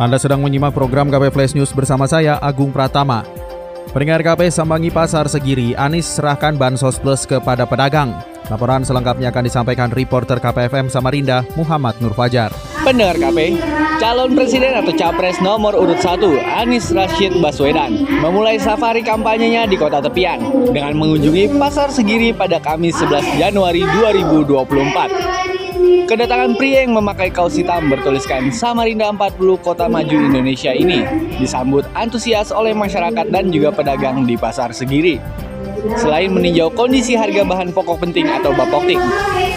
Anda sedang menyimak program KP Flash News bersama saya Agung Pratama. Pendengar KP Sambangi Pasar Segiri, Anies serahkan Bansos Plus kepada pedagang. Laporan selengkapnya akan disampaikan reporter KPFM Samarinda, Muhammad Nur Fajar. Pendengar KP, calon presiden atau capres nomor urut 1, Anies Rashid Baswedan, memulai safari kampanyenya di kota tepian dengan mengunjungi Pasar Segiri pada Kamis 11 Januari 2024. Kedatangan pria yang memakai kaos hitam bertuliskan Samarinda 40 Kota Maju Indonesia ini disambut antusias oleh masyarakat dan juga pedagang di Pasar Segiri. Selain meninjau kondisi harga bahan pokok penting atau Bapoktik,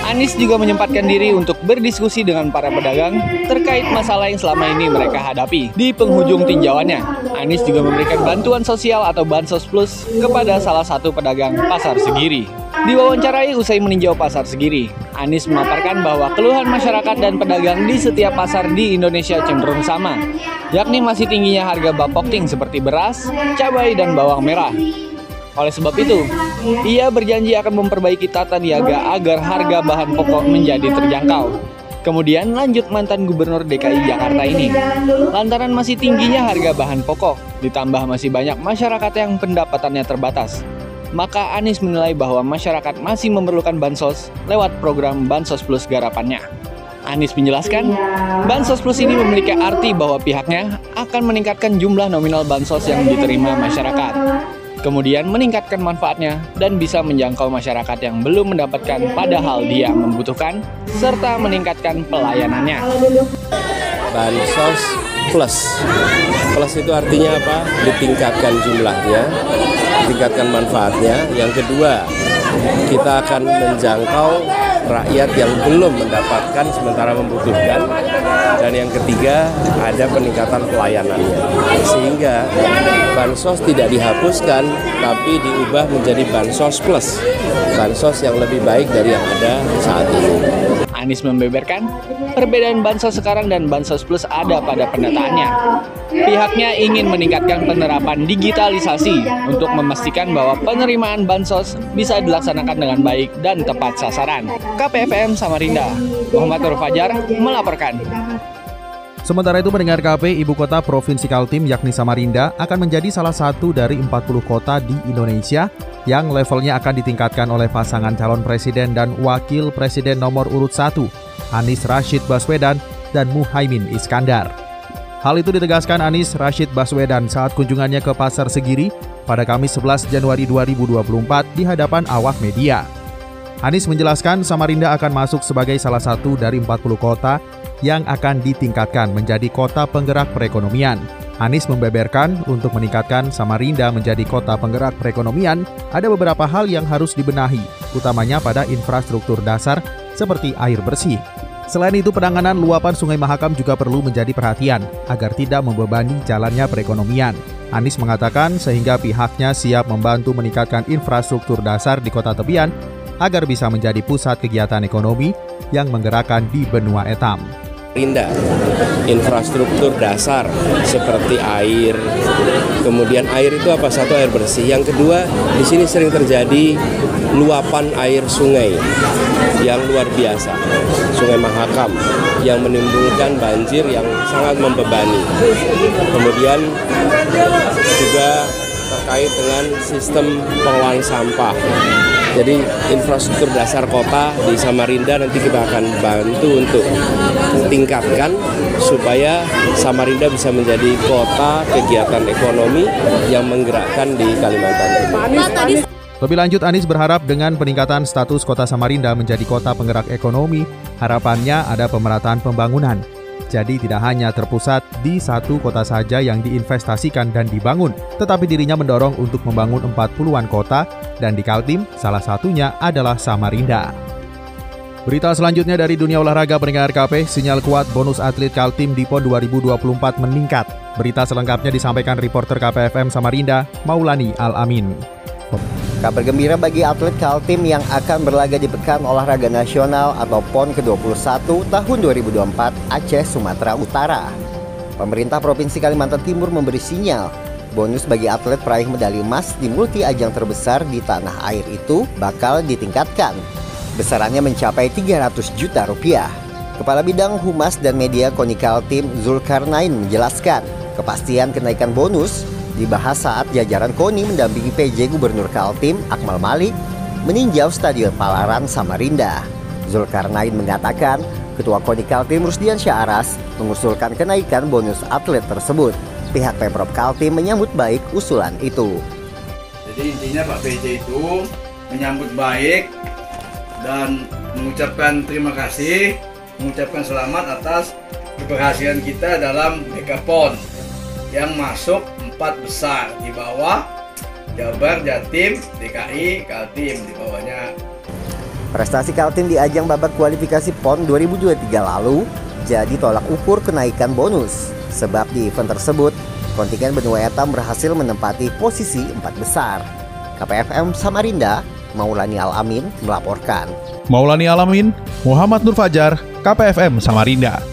Anies juga menyempatkan diri untuk berdiskusi dengan para pedagang terkait masalah yang selama ini mereka hadapi. Di penghujung tinjauannya, Anies juga memberikan bantuan sosial atau Bansos Plus kepada salah satu pedagang Pasar Segiri. Diwawancarai usai meninjau pasar segiri, Anies memaparkan bahwa keluhan masyarakat dan pedagang di setiap pasar di Indonesia cenderung sama, yakni masih tingginya harga bapokting seperti beras, cabai, dan bawang merah. Oleh sebab itu, ia berjanji akan memperbaiki tata niaga agar harga bahan pokok menjadi terjangkau. Kemudian lanjut mantan gubernur DKI Jakarta ini. Lantaran masih tingginya harga bahan pokok, ditambah masih banyak masyarakat yang pendapatannya terbatas maka Anies menilai bahwa masyarakat masih memerlukan bansos lewat program Bansos Plus garapannya. Anies menjelaskan, Bansos Plus ini memiliki arti bahwa pihaknya akan meningkatkan jumlah nominal bansos yang diterima masyarakat. Kemudian meningkatkan manfaatnya dan bisa menjangkau masyarakat yang belum mendapatkan padahal dia membutuhkan, serta meningkatkan pelayanannya. Bansos Plus Plus itu artinya apa? Ditingkatkan jumlahnya, tingkatkan manfaatnya. Yang kedua, kita akan menjangkau rakyat yang belum mendapatkan sementara membutuhkan. Dan yang ketiga, ada peningkatan pelayanannya. Sehingga bansos tidak dihapuskan, tapi diubah menjadi bansos plus. Bansos yang lebih baik dari yang ada saat ini. Anies membeberkan, perbedaan Bansos sekarang dan Bansos Plus ada pada pendataannya. Pihaknya ingin meningkatkan penerapan digitalisasi untuk memastikan bahwa penerimaan Bansos bisa dilaksanakan dengan baik dan tepat sasaran. KPFM Samarinda, Muhammad Nur Fajar melaporkan. Sementara itu mendengar KP, Ibu Kota Provinsi Kaltim yakni Samarinda akan menjadi salah satu dari 40 kota di Indonesia yang levelnya akan ditingkatkan oleh pasangan calon presiden dan wakil presiden nomor urut 1, Anies Rashid Baswedan dan Muhaimin Iskandar. Hal itu ditegaskan Anies Rashid Baswedan saat kunjungannya ke Pasar Segiri pada Kamis 11 Januari 2024 di hadapan awak media. Anies menjelaskan Samarinda akan masuk sebagai salah satu dari 40 kota yang akan ditingkatkan menjadi kota penggerak perekonomian. Anies membeberkan untuk meningkatkan Samarinda menjadi kota penggerak perekonomian, ada beberapa hal yang harus dibenahi, utamanya pada infrastruktur dasar seperti air bersih. Selain itu, penanganan luapan Sungai Mahakam juga perlu menjadi perhatian agar tidak membebani jalannya perekonomian. Anies mengatakan sehingga pihaknya siap membantu meningkatkan infrastruktur dasar di kota tepian agar bisa menjadi pusat kegiatan ekonomi yang menggerakkan di benua etam. Rinda, infrastruktur dasar seperti air, kemudian air itu apa? Satu air bersih, yang kedua di sini sering terjadi luapan air sungai yang luar biasa, Sungai Mahakam yang menimbulkan banjir yang sangat membebani. Kemudian juga terkait dengan sistem pengelolaan sampah jadi infrastruktur dasar kota di Samarinda nanti kita akan bantu untuk tingkatkan supaya Samarinda bisa menjadi kota kegiatan ekonomi yang menggerakkan di Kalimantan Timur. Lebih lanjut, Anies berharap dengan peningkatan status kota Samarinda menjadi kota penggerak ekonomi, harapannya ada pemerataan pembangunan jadi tidak hanya terpusat di satu kota saja yang diinvestasikan dan dibangun, tetapi dirinya mendorong untuk membangun 40-an kota dan di Kaltim salah satunya adalah Samarinda. Berita selanjutnya dari dunia olahraga pendengar KP, sinyal kuat bonus atlet Kaltim di PON 2024 meningkat. Berita selengkapnya disampaikan reporter KPFM Samarinda, Maulani Al-Amin. Kabar gembira bagi atlet Kaltim yang akan berlaga di Pekan Olahraga Nasional atau PON ke-21 tahun 2024 Aceh, Sumatera Utara. Pemerintah Provinsi Kalimantan Timur memberi sinyal bonus bagi atlet peraih medali emas di multi ajang terbesar di tanah air itu bakal ditingkatkan Besarannya mencapai 300 juta rupiah. Kepala Bidang Humas dan Media Konikal Tim Zulkarnain menjelaskan, kepastian kenaikan bonus dibahas saat jajaran KONI mendampingi PJ Gubernur Kaltim Akmal Malik meninjau Stadion Palaran Samarinda. Zulkarnain mengatakan, Ketua KONI Kaltim Rusdian Syaras mengusulkan kenaikan bonus atlet tersebut. Pihak Pemprov Kaltim menyambut baik usulan itu. Jadi intinya Pak PJ itu menyambut baik dan mengucapkan terima kasih, mengucapkan selamat atas keberhasilan kita dalam Dekapon yang masuk empat besar di bawah Jabar, Jatim, DKI, Kaltim di bawahnya. Prestasi Kaltim di ajang babak kualifikasi PON 2023 lalu jadi tolak ukur kenaikan bonus. Sebab di event tersebut, kontingen benua etam berhasil menempati posisi empat besar. KPFM Samarinda Maulani Alamin melaporkan. Maulani Alamin, Muhammad Nur Fajar, KPFM Samarinda.